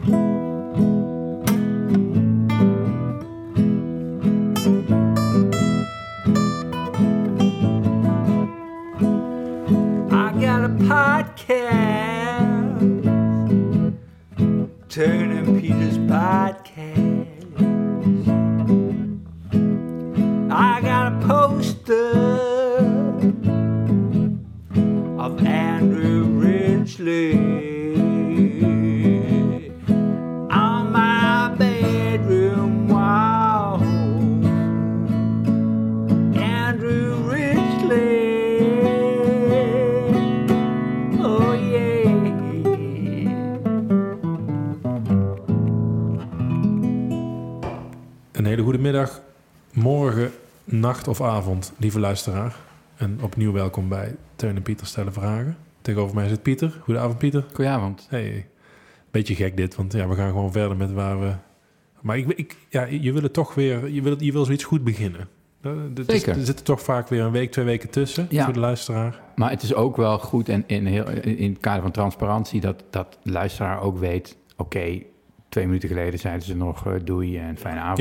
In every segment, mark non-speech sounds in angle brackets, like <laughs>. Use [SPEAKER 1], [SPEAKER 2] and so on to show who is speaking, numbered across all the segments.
[SPEAKER 1] I of
[SPEAKER 2] avond, lieve luisteraar. En opnieuw welkom bij Teun en Pieter stellen vragen. Tegenover mij zit Pieter. Goedenavond Pieter.
[SPEAKER 3] Goedenavond.
[SPEAKER 2] Hey, beetje gek dit, want ja, we gaan gewoon verder met waar we... Maar ik, ik, ja, je wil het toch weer, je wil, je wil zoiets goed beginnen. Is-
[SPEAKER 3] Zeker.
[SPEAKER 2] er zitten toch vaak weer een week, twee weken tussen
[SPEAKER 3] Ja.
[SPEAKER 2] voor de luisteraar.
[SPEAKER 3] Maar het is ook wel goed en in, heel, in het kader van transparantie dat, dat de luisteraar ook weet... oké, twee minuten geleden zeiden ze nog eh, doei en fijne avond.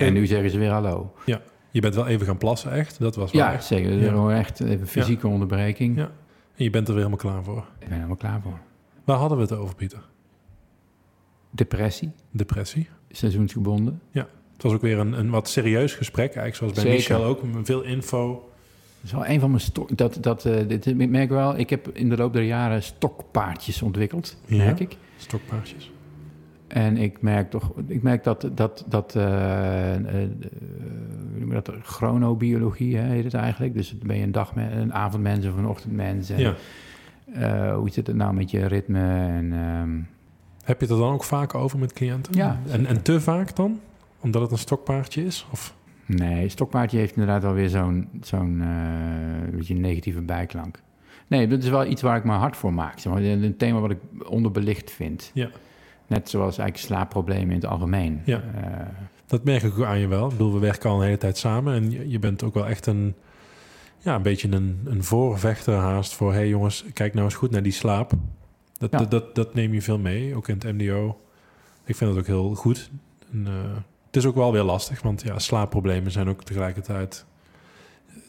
[SPEAKER 3] En, nu zeggen ze weer hallo.
[SPEAKER 2] Je bent wel even gaan plassen, echt. Dat was wel
[SPEAKER 3] Ja,
[SPEAKER 2] echt.
[SPEAKER 3] zeker.
[SPEAKER 2] Ja.
[SPEAKER 3] Gewoon echt even fysieke onderbreking.
[SPEAKER 2] Ja. En je bent er weer helemaal klaar voor.
[SPEAKER 3] Ik ben helemaal klaar voor.
[SPEAKER 2] Waar hadden we het over, Pieter?
[SPEAKER 3] Depressie,
[SPEAKER 2] Depressie.
[SPEAKER 3] seizoensgebonden.
[SPEAKER 2] Het was ook weer een, een wat serieus gesprek, eigenlijk zoals bij
[SPEAKER 3] Zeker.
[SPEAKER 2] Michel ook. Veel info.
[SPEAKER 3] Dat is wel een van mijn stok... Dat, dat, eh, dit, ik merk wel, ik heb in de loop der jaren stokpaardjes ontwikkeld,
[SPEAKER 2] Ja.
[SPEAKER 3] merk ik.
[SPEAKER 2] Stokpaardjes.
[SPEAKER 3] En ik merk toch, ik merk dat, dat, dat, eh, eh, dat, chronobiologie hè, heet het eigenlijk. Dus ben je een dag, een avondmens of een ochtendmens. En,
[SPEAKER 2] Ja.
[SPEAKER 3] eh, hoe zit het nou met je ritme? En, ehm,
[SPEAKER 2] Heb je het er dan ook vaak over met cliënten?
[SPEAKER 3] Ja,
[SPEAKER 2] En, en te vaak dan? Omdat het een stokpaardje is? Of?
[SPEAKER 3] nee, stokpaardje heeft inderdaad wel weer zo'n, zo'n beetje negatieve bijklank. Nee, dat is wel iets waar ik me hard voor maak. Zeg maar. Een thema wat ik onderbelicht vind.
[SPEAKER 2] Ja.
[SPEAKER 3] Net zoals eigenlijk slaapproblemen in het algemeen.
[SPEAKER 2] Ja.
[SPEAKER 3] Eh,
[SPEAKER 2] Dat merk ik ook aan je wel. Ik bedoel, we werken al een hele tijd samen. En je, je bent ook wel echt een... Ja, een beetje een, een voorvechter haast voor... Hé hey jongens, kijk nou eens goed naar die slaap. Dat,
[SPEAKER 3] Ja.
[SPEAKER 2] dat, dat, dat neem je veel mee, ook in het MDO. Ik vind het ook heel goed. En, eh, het is ook wel weer lastig, want ja, slaapproblemen zijn ook tegelijkertijd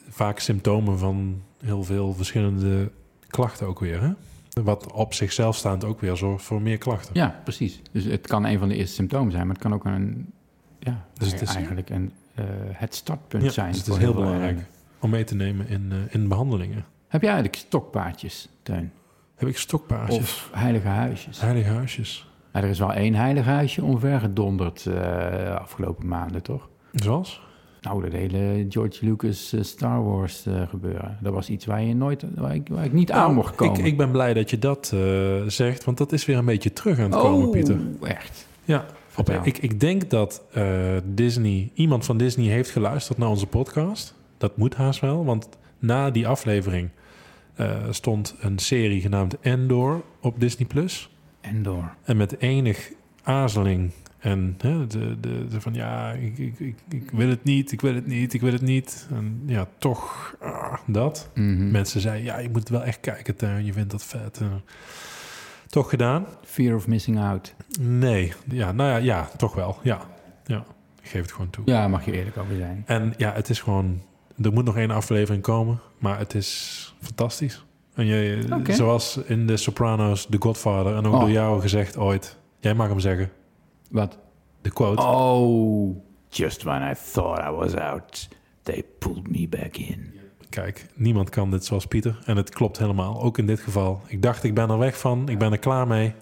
[SPEAKER 2] vaak symptomen van heel veel verschillende klachten ook weer. Hè? Wat op zichzelf staand ook weer zorgt voor meer klachten.
[SPEAKER 3] Ja, precies. Dus het kan een van de eerste symptomen zijn, maar het kan ook een, ja,
[SPEAKER 2] Dus het is-
[SPEAKER 3] eigenlijk een, eh, het startpunt
[SPEAKER 2] Ja,
[SPEAKER 3] zijn.
[SPEAKER 2] dus het is heel belangrijk
[SPEAKER 3] eh,
[SPEAKER 2] om mee te nemen in, eh, in behandelingen.
[SPEAKER 3] heb jij eigenlijk stokpaardjes, Teun?
[SPEAKER 2] Heb ik stokpaardjes,
[SPEAKER 3] Of heilige huisjes?
[SPEAKER 2] heilige huisjes.
[SPEAKER 3] Nou, er is wel één heilig huisje omvergedonderd uh, afgelopen maanden, toch?
[SPEAKER 2] Zoals?
[SPEAKER 3] Nou, dat hele George Lucas eh, Star Wars eh, gebeuren. Dat was iets waar je nooit, waar ik, waar ik niet aan mocht komen.
[SPEAKER 2] Nou, Ik, ik ben blij dat je dat eh, zegt, want dat is weer een beetje terug aan het komen,
[SPEAKER 3] oh,
[SPEAKER 2] Pieter.
[SPEAKER 3] echt?
[SPEAKER 2] Ja,
[SPEAKER 3] Vertel.
[SPEAKER 2] ik, ik denk dat Disney, iemand van Disney heeft geluisterd naar onze podcast. Dat moet haast wel, want na die aflevering stond een serie genaamd Endor op Disney+. Plus.
[SPEAKER 3] En door.
[SPEAKER 2] En met enig aarzeling en hè, de, de, de van ja, ik, ik, ik, ik wil het niet, ik wil het niet, ik wil het niet. En ja, toch ah, dat.
[SPEAKER 3] Mhm.
[SPEAKER 2] Mensen zeiden, ja, je moet het wel echt kijken, Teun, je vindt dat vet. En toch gedaan?
[SPEAKER 3] Fear of missing out.
[SPEAKER 2] Nee, ja, nou ja, ja, toch wel, ja. Ja, ik geef het gewoon toe.
[SPEAKER 3] Ja, mag je eerlijk over zijn.
[SPEAKER 2] En ja, het is gewoon, er moet nog één aflevering komen, maar het is fantastisch. En je, zoals in de Sopranos, The Godfather, en ook
[SPEAKER 3] Oh.
[SPEAKER 2] door jou gezegd ooit, jij mag hem zeggen,
[SPEAKER 3] Wat?
[SPEAKER 2] de quote.
[SPEAKER 3] Oh, just when I thought I was out, they pulled me back in.
[SPEAKER 2] Kijk, niemand kan dit zoals Pieter. En het klopt helemaal, ook in dit geval. Ik dacht, ik ben er weg van, ik ben er klaar mee.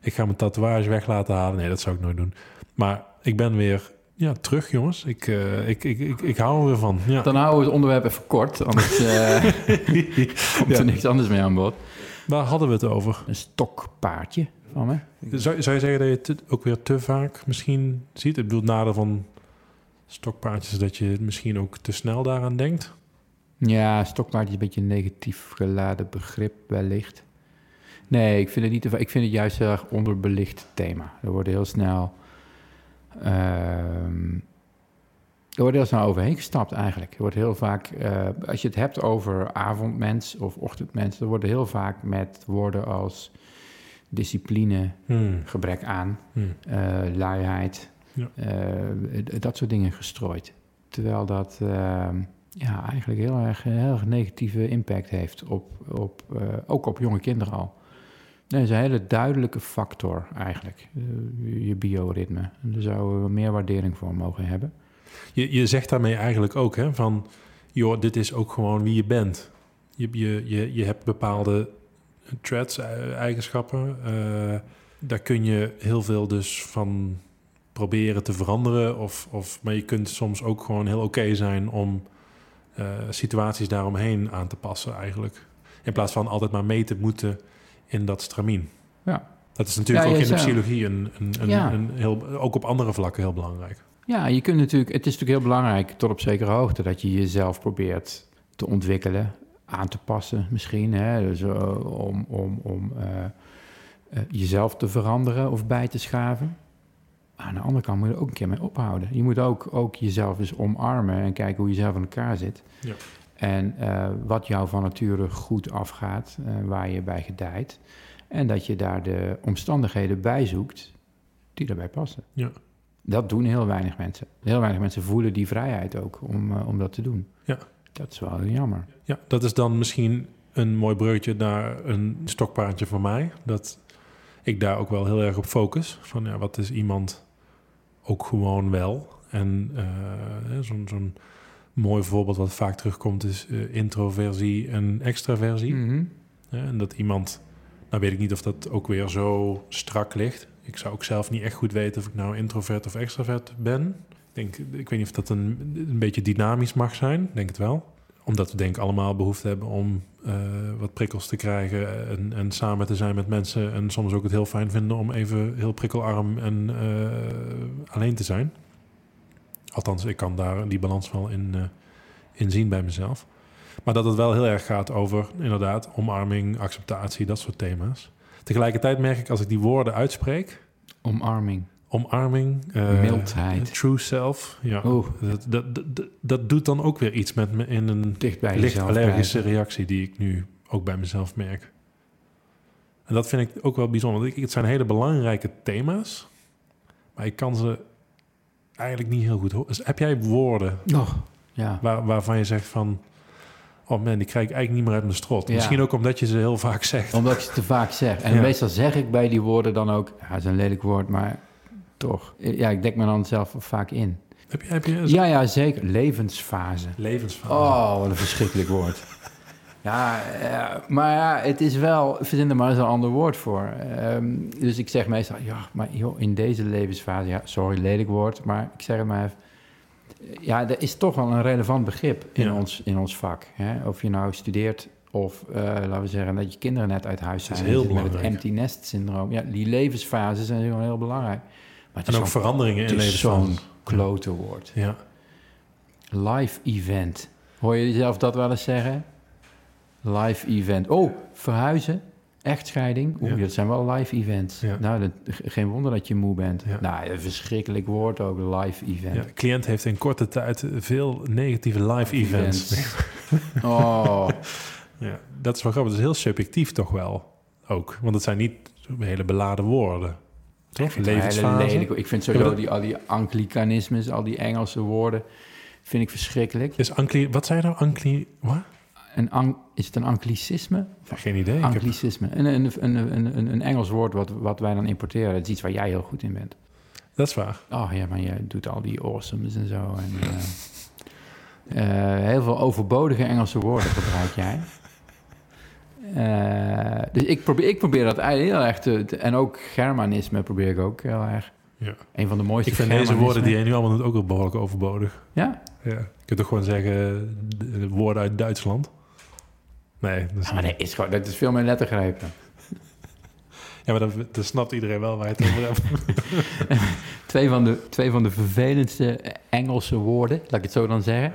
[SPEAKER 2] Ik ga mijn tatoeage weg laten halen. Nee, dat zou ik nooit doen. Maar ik ben weer ja, terug, jongens. Ik, eh, ik, ik, ik, ik hou er weer van. Ja.
[SPEAKER 3] Dan houden we het onderwerp even kort, anders eh, <laughs> komt
[SPEAKER 2] Ja.
[SPEAKER 3] er niks anders mee aan bod.
[SPEAKER 2] Waar hadden we het over?
[SPEAKER 3] Een stokpaardje van me.
[SPEAKER 2] Zou, zou je zeggen dat je het ook weer te vaak misschien ziet? Ik bedoel, het nadeel van stokpaardjes dat je misschien ook te snel daaraan denkt.
[SPEAKER 3] Ja, stokpaardje is een beetje een negatief geladen begrip wellicht. Nee, ik vind het niet te Ik vind het juist heel erg onderbelicht thema. Er wordt heel snel... ehm, er wordt heel snel overheen gestapt eigenlijk. Er wordt heel vaak... eh, als je het hebt over avondmens of ochtendmens... er worden heel vaak met woorden als discipline,
[SPEAKER 2] Hmm.
[SPEAKER 3] gebrek aan,
[SPEAKER 2] Hmm.
[SPEAKER 3] eh luiheid,
[SPEAKER 2] Ja.
[SPEAKER 3] eh, dat soort dingen gestrooid. Terwijl dat eh, ja, eigenlijk heel erg, heel erg negatieve impact heeft, op, op, eh, ook op jonge kinderen al. Dat is een hele duidelijke factor eigenlijk, je bioritme. Daar zouden we meer waardering voor mogen hebben.
[SPEAKER 2] Je, je zegt daarmee eigenlijk ook hè, van, joh, dit is ook gewoon wie je bent. Je, je, je, je hebt bepaalde traits, eh, eigenschappen. eh, daar kun je heel veel dus van proberen te veranderen. Of, of, maar je kunt soms ook gewoon heel oké zijn om eh, situaties daaromheen aan te passen eigenlijk. In plaats van altijd maar mee te moeten in dat stramien.
[SPEAKER 3] Ja.
[SPEAKER 2] Dat is natuurlijk
[SPEAKER 3] Ja,
[SPEAKER 2] ook in de psychologie een, een, een,
[SPEAKER 3] Ja.
[SPEAKER 2] een heel, ook op andere vlakken heel belangrijk.
[SPEAKER 3] Ja, je kunt natuurlijk, het is natuurlijk heel belangrijk tot op zekere hoogte dat je jezelf probeert te ontwikkelen, aan te passen misschien. Hè? Dus, eh, om om, om eh, eh, jezelf te veranderen of bij te schaven. Maar aan de andere kant moet je er ook een keer mee ophouden. Je moet ook, ook jezelf eens omarmen en kijken hoe je zelf in elkaar zit.
[SPEAKER 2] Ja.
[SPEAKER 3] En wat jou van nature goed afgaat, waar je bij gedijt. En dat je daar de omstandigheden bij zoekt die daarbij passen.
[SPEAKER 2] Ja.
[SPEAKER 3] Dat doen heel weinig mensen. Heel weinig mensen voelen die vrijheid ook om, om dat te doen.
[SPEAKER 2] Ja.
[SPEAKER 3] Dat is wel jammer.
[SPEAKER 2] Ja, dat is dan misschien een mooi breukje naar een stokpaardje voor mij. Dat ik daar ook wel heel erg op focus. Van ja, wat is iemand ook gewoon wel? En eh, zo'n zo'n mooi voorbeeld wat vaak terugkomt is eh, introversie en extraversie.
[SPEAKER 3] Mhm.
[SPEAKER 2] En dat iemand, nou weet ik niet of dat ook weer zo strak ligt. Ik zou ook zelf niet echt goed weten of ik nou introvert of extravert ben. Denk, ik weet niet of dat een, een beetje dynamisch mag zijn. Denk het wel. Omdat we denk ik allemaal behoefte hebben om eh, wat prikkels te krijgen en, en samen te zijn met mensen. En soms ook het heel fijn vinden om even heel prikkelarm en eh, alleen te zijn. Althans, ik kan daar die balans wel in, eh, in zien bij mezelf. Maar dat het wel heel erg gaat over, inderdaad, omarming, acceptatie, dat soort thema's. Tegelijkertijd merk ik als ik die woorden uitspreek,
[SPEAKER 3] Omarming.
[SPEAKER 2] Omarming, eh,
[SPEAKER 3] Mildheid.
[SPEAKER 2] true self, ja,
[SPEAKER 3] Oeh,
[SPEAKER 2] dat, dat, dat, doet dan ook weer iets met me in een
[SPEAKER 3] dicht bij
[SPEAKER 2] licht allergische
[SPEAKER 3] blijven.
[SPEAKER 2] reactie die ik nu ook bij mezelf merk. En dat vind ik ook wel bijzonder. Het zijn hele belangrijke thema's, maar ik kan ze eigenlijk niet heel goed horen. Dus heb jij woorden
[SPEAKER 3] Oh, ja.
[SPEAKER 2] waar, waarvan je zegt van... Oh man, die krijg ik eigenlijk niet meer uit mijn strot.
[SPEAKER 3] Ja.
[SPEAKER 2] Misschien ook omdat je ze heel vaak zegt.
[SPEAKER 3] Omdat ik ze te vaak zeg. En
[SPEAKER 2] Ja.
[SPEAKER 3] meestal zeg ik bij die woorden dan ook... Ja, dat is een lelijk woord, maar toch. Ja, ik dek me dan zelf vaak in.
[SPEAKER 2] Heb je, heb je
[SPEAKER 3] Ja, ja, zeker. Levensfase.
[SPEAKER 2] levensverhaal?
[SPEAKER 3] Oh, wat een verschrikkelijk woord. Ja, ja, maar ja, het is wel... Verzin er maar eens een ander woord voor. Ehm, dus ik zeg meestal... Ja, maar joh, in deze levensfase... Ja, sorry, lelijk woord, maar ik zeg het maar even... Ja, er is toch wel een relevant begrip in,
[SPEAKER 2] Ja.
[SPEAKER 3] ons, in ons vak. Hè? Of je nou studeert of, eh, laten we zeggen, dat je kinderen net uit huis
[SPEAKER 2] Dat is
[SPEAKER 3] zijn.
[SPEAKER 2] heel
[SPEAKER 3] zitten met het
[SPEAKER 2] belangrijk.
[SPEAKER 3] empty nest syndroom. Ja, die levensfases zijn gewoon heel belangrijk. Maar het
[SPEAKER 2] en
[SPEAKER 3] is
[SPEAKER 2] ook veranderingen in
[SPEAKER 3] is zo'n klote woord.
[SPEAKER 2] Ja.
[SPEAKER 3] Live event. Hoor je jezelf dat wel eens zeggen? Live event. Oh, verhuizen. Echtscheiding. Oeh,
[SPEAKER 2] Ja.
[SPEAKER 3] dat zijn wel live events.
[SPEAKER 2] Ja.
[SPEAKER 3] Nou, dat, geen wonder dat je moe bent.
[SPEAKER 2] Ja.
[SPEAKER 3] Nou, een verschrikkelijk woord ook, live event.
[SPEAKER 2] Ja, de cliënt heeft in korte tijd veel negatieve live events. <laughs>
[SPEAKER 3] Oh,
[SPEAKER 2] Ja, dat is wel grappig. Dat is heel subjectief toch wel ook. Want het zijn niet hele beladen woorden. Toch? Levensfase.
[SPEAKER 3] Ik vind sowieso die, al die anglicanismes, al die Engelse woorden, vind ik verschrikkelijk.
[SPEAKER 2] Is ancli... Wat zei je nou? Ancli... Wat?
[SPEAKER 3] Een is het een anglicisme?
[SPEAKER 2] Geen idee.
[SPEAKER 3] Anglicisme. Een, een, een, een, een, een Engels woord wat, wat wij dan importeren. Dat is iets waar jij heel goed in bent.
[SPEAKER 2] Dat is waar.
[SPEAKER 3] Oh ja, maar je doet al die awesomes en zo. En, eh, eh, heel veel overbodige Engelse woorden gebruik jij. Eh, dus ik probeer, ik probeer dat eigenlijk heel erg te, te- En ook Germanisme probeer ik ook heel erg.
[SPEAKER 2] Ja.
[SPEAKER 3] Een van de mooiste
[SPEAKER 2] Ik vind deze woorden die jij nu allemaal doet ook wel behoorlijk overbodig.
[SPEAKER 3] Ja?
[SPEAKER 2] Ja. Je kunt toch gewoon zeggen de, de woorden uit Duitsland? Nee, dat is
[SPEAKER 3] Ja, maar dat is, gewoon, dat is veel meer lettergrepen. <laughs>
[SPEAKER 2] Ja, maar dan, dan snapt iedereen wel waar je het over hebt. <laughs>
[SPEAKER 3] Twee van, de, twee van de vervelendste Engelse woorden, laat ik het zo dan zeggen.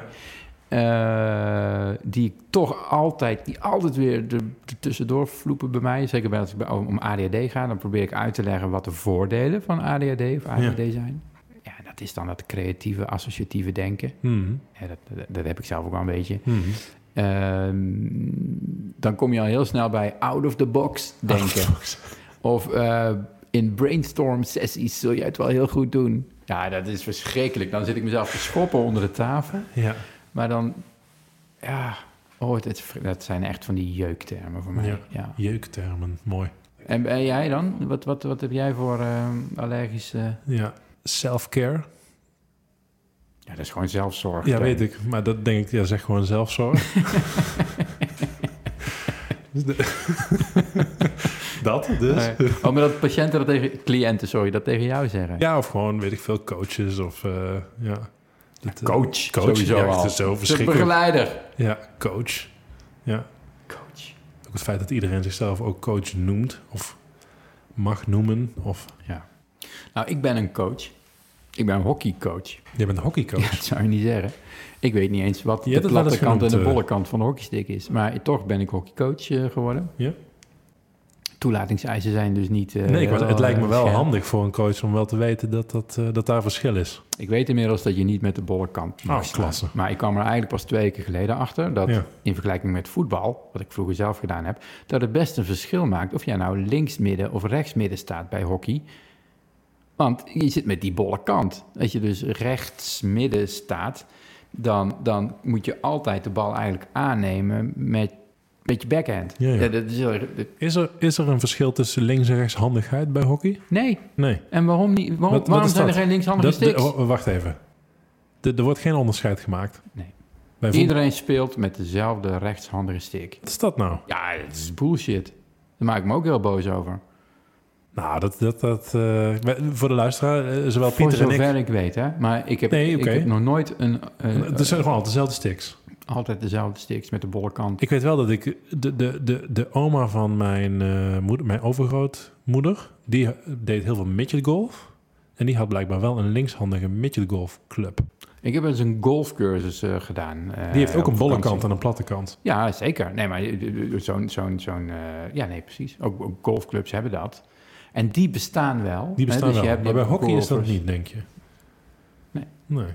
[SPEAKER 3] Eh, die ik toch altijd, die altijd weer er tussendoor vloepen bij mij. Zeker bij als bij- om ADHD gaat, dan probeer ik uit te leggen wat de voordelen van ADHD of ADHD zijn. Ja, dat is dan dat creatieve, associatieve denken.
[SPEAKER 2] Hmm.
[SPEAKER 3] Ja, dat, dat, dat heb ik zelf ook wel een beetje.
[SPEAKER 2] Hmm.
[SPEAKER 3] Ehm, dan kom je al heel snel bij out of the box denken. Of eh, in brainstorm sessies zul jij het wel heel goed doen. Ja, dat is verschrikkelijk. Dan zit ik mezelf te schoppen onder de tafel.
[SPEAKER 2] Ja.
[SPEAKER 3] Maar dan, ja, oh, het, dat zijn echt van die jeuktermen voor mij.
[SPEAKER 2] Ja.
[SPEAKER 3] Ja.
[SPEAKER 2] Jeuktermen, mooi.
[SPEAKER 3] En jij dan? Wat, wat, wat heb jij voor eh, allergische...
[SPEAKER 2] Ja. Self-care.
[SPEAKER 3] Ja, dat is gewoon zelfzorg.
[SPEAKER 2] Ja, weet ik. Maar dat denk ik, ja, zeg gewoon zelfzorg. <laughs> Dat dus.
[SPEAKER 3] Nee. Oh, maar dat patiënten dat tegen... Cliënten, sorry, dat tegen jou zeggen.
[SPEAKER 2] Ja, of gewoon, weet ik veel, coaches of... eh, ja. Dat, eh,
[SPEAKER 3] Coach,
[SPEAKER 2] coach,
[SPEAKER 3] sowieso
[SPEAKER 2] ja,
[SPEAKER 3] al.
[SPEAKER 2] zo
[SPEAKER 3] begeleider.
[SPEAKER 2] Ja, coach. Ja.
[SPEAKER 3] Coach.
[SPEAKER 2] Ook het feit dat iedereen zichzelf ook coach noemt of mag noemen. Of
[SPEAKER 3] Ja. Nou, ik ben een coach. Ik ben een hockeycoach.
[SPEAKER 2] je bent een hockeycoach.
[SPEAKER 3] Ja, dat zou je niet zeggen. Ik weet niet eens wat
[SPEAKER 2] Je
[SPEAKER 3] de platte kant en de
[SPEAKER 2] eh.
[SPEAKER 3] bolle kant van de hockeystick is. Maar toch ben ik hockeycoach eh, geworden.
[SPEAKER 2] Ja?
[SPEAKER 3] Toelatingseisen zijn dus niet... eh,
[SPEAKER 2] nee, het lijkt me wel handig voor een coach om wel te weten dat, dat, eh, dat daar verschil is.
[SPEAKER 3] Ik weet inmiddels dat je niet met de bolle kant mag
[SPEAKER 2] Oh, klasse.
[SPEAKER 3] Maar ik kwam er eigenlijk pas twee weken geleden achter... dat
[SPEAKER 2] Ja.
[SPEAKER 3] in vergelijking met voetbal, wat ik vroeger zelf gedaan heb... dat het best een verschil maakt of jij nou links-midden of rechts-midden staat bij hockey... Want je zit met die bolle kant. Als je dus rechts-midden staat, dan, dan moet je altijd de bal eigenlijk aannemen met, met je backhand.
[SPEAKER 2] Ja, ja.
[SPEAKER 3] dat is heel erg- dat-
[SPEAKER 2] Is er, is er een verschil tussen links- en rechtshandigheid bij hockey?
[SPEAKER 3] nee,
[SPEAKER 2] Nee.
[SPEAKER 3] en waarom niet? Waarom,
[SPEAKER 2] Wat-
[SPEAKER 3] zijn er geen linkshandige
[SPEAKER 2] Dat-
[SPEAKER 3] sticks?
[SPEAKER 2] wacht even. De- er wordt geen onderscheid gemaakt.
[SPEAKER 3] Nee.
[SPEAKER 2] Bij
[SPEAKER 3] Iedereen speelt met dezelfde rechtshandige stick.
[SPEAKER 2] Wat is dat nou?
[SPEAKER 3] Ja, dat is bullshit. Daar maak ik me ook heel boos over.
[SPEAKER 2] Nou, dat... dat, dat eh, voor de luisteraar, eh, zowel
[SPEAKER 3] Voor
[SPEAKER 2] Pieter en ik...
[SPEAKER 3] zover ik weet, hè. Maar ik heb,
[SPEAKER 2] Nee,
[SPEAKER 3] ik heb nog nooit een, eh,
[SPEAKER 2] Het zijn gewoon altijd dezelfde sticks.
[SPEAKER 3] Altijd dezelfde sticks met de bolle kant.
[SPEAKER 2] Ik weet wel dat ik... De, de, de, de oma van mijn, eh, moeder, mijn overgrootmoeder... die deed heel veel midgetgolf. En die had blijkbaar wel een linkshandige midgetgolfclub.
[SPEAKER 3] Ik heb eens een golfcursus eh, gedaan. eh,
[SPEAKER 2] Die heeft ook een bolle kant en een platte kant.
[SPEAKER 3] Ja, zeker. Nee, maar zo'n... zo'n zo'n ja, nee, precies. Ook, ook golfclubs hebben dat. En die bestaan wel.
[SPEAKER 2] Die
[SPEAKER 3] hè,
[SPEAKER 2] bestaan
[SPEAKER 3] dus je
[SPEAKER 2] wel.
[SPEAKER 3] hebt
[SPEAKER 2] Maar bij hockey is dat niet, denk je?
[SPEAKER 3] Nee.
[SPEAKER 2] Nee.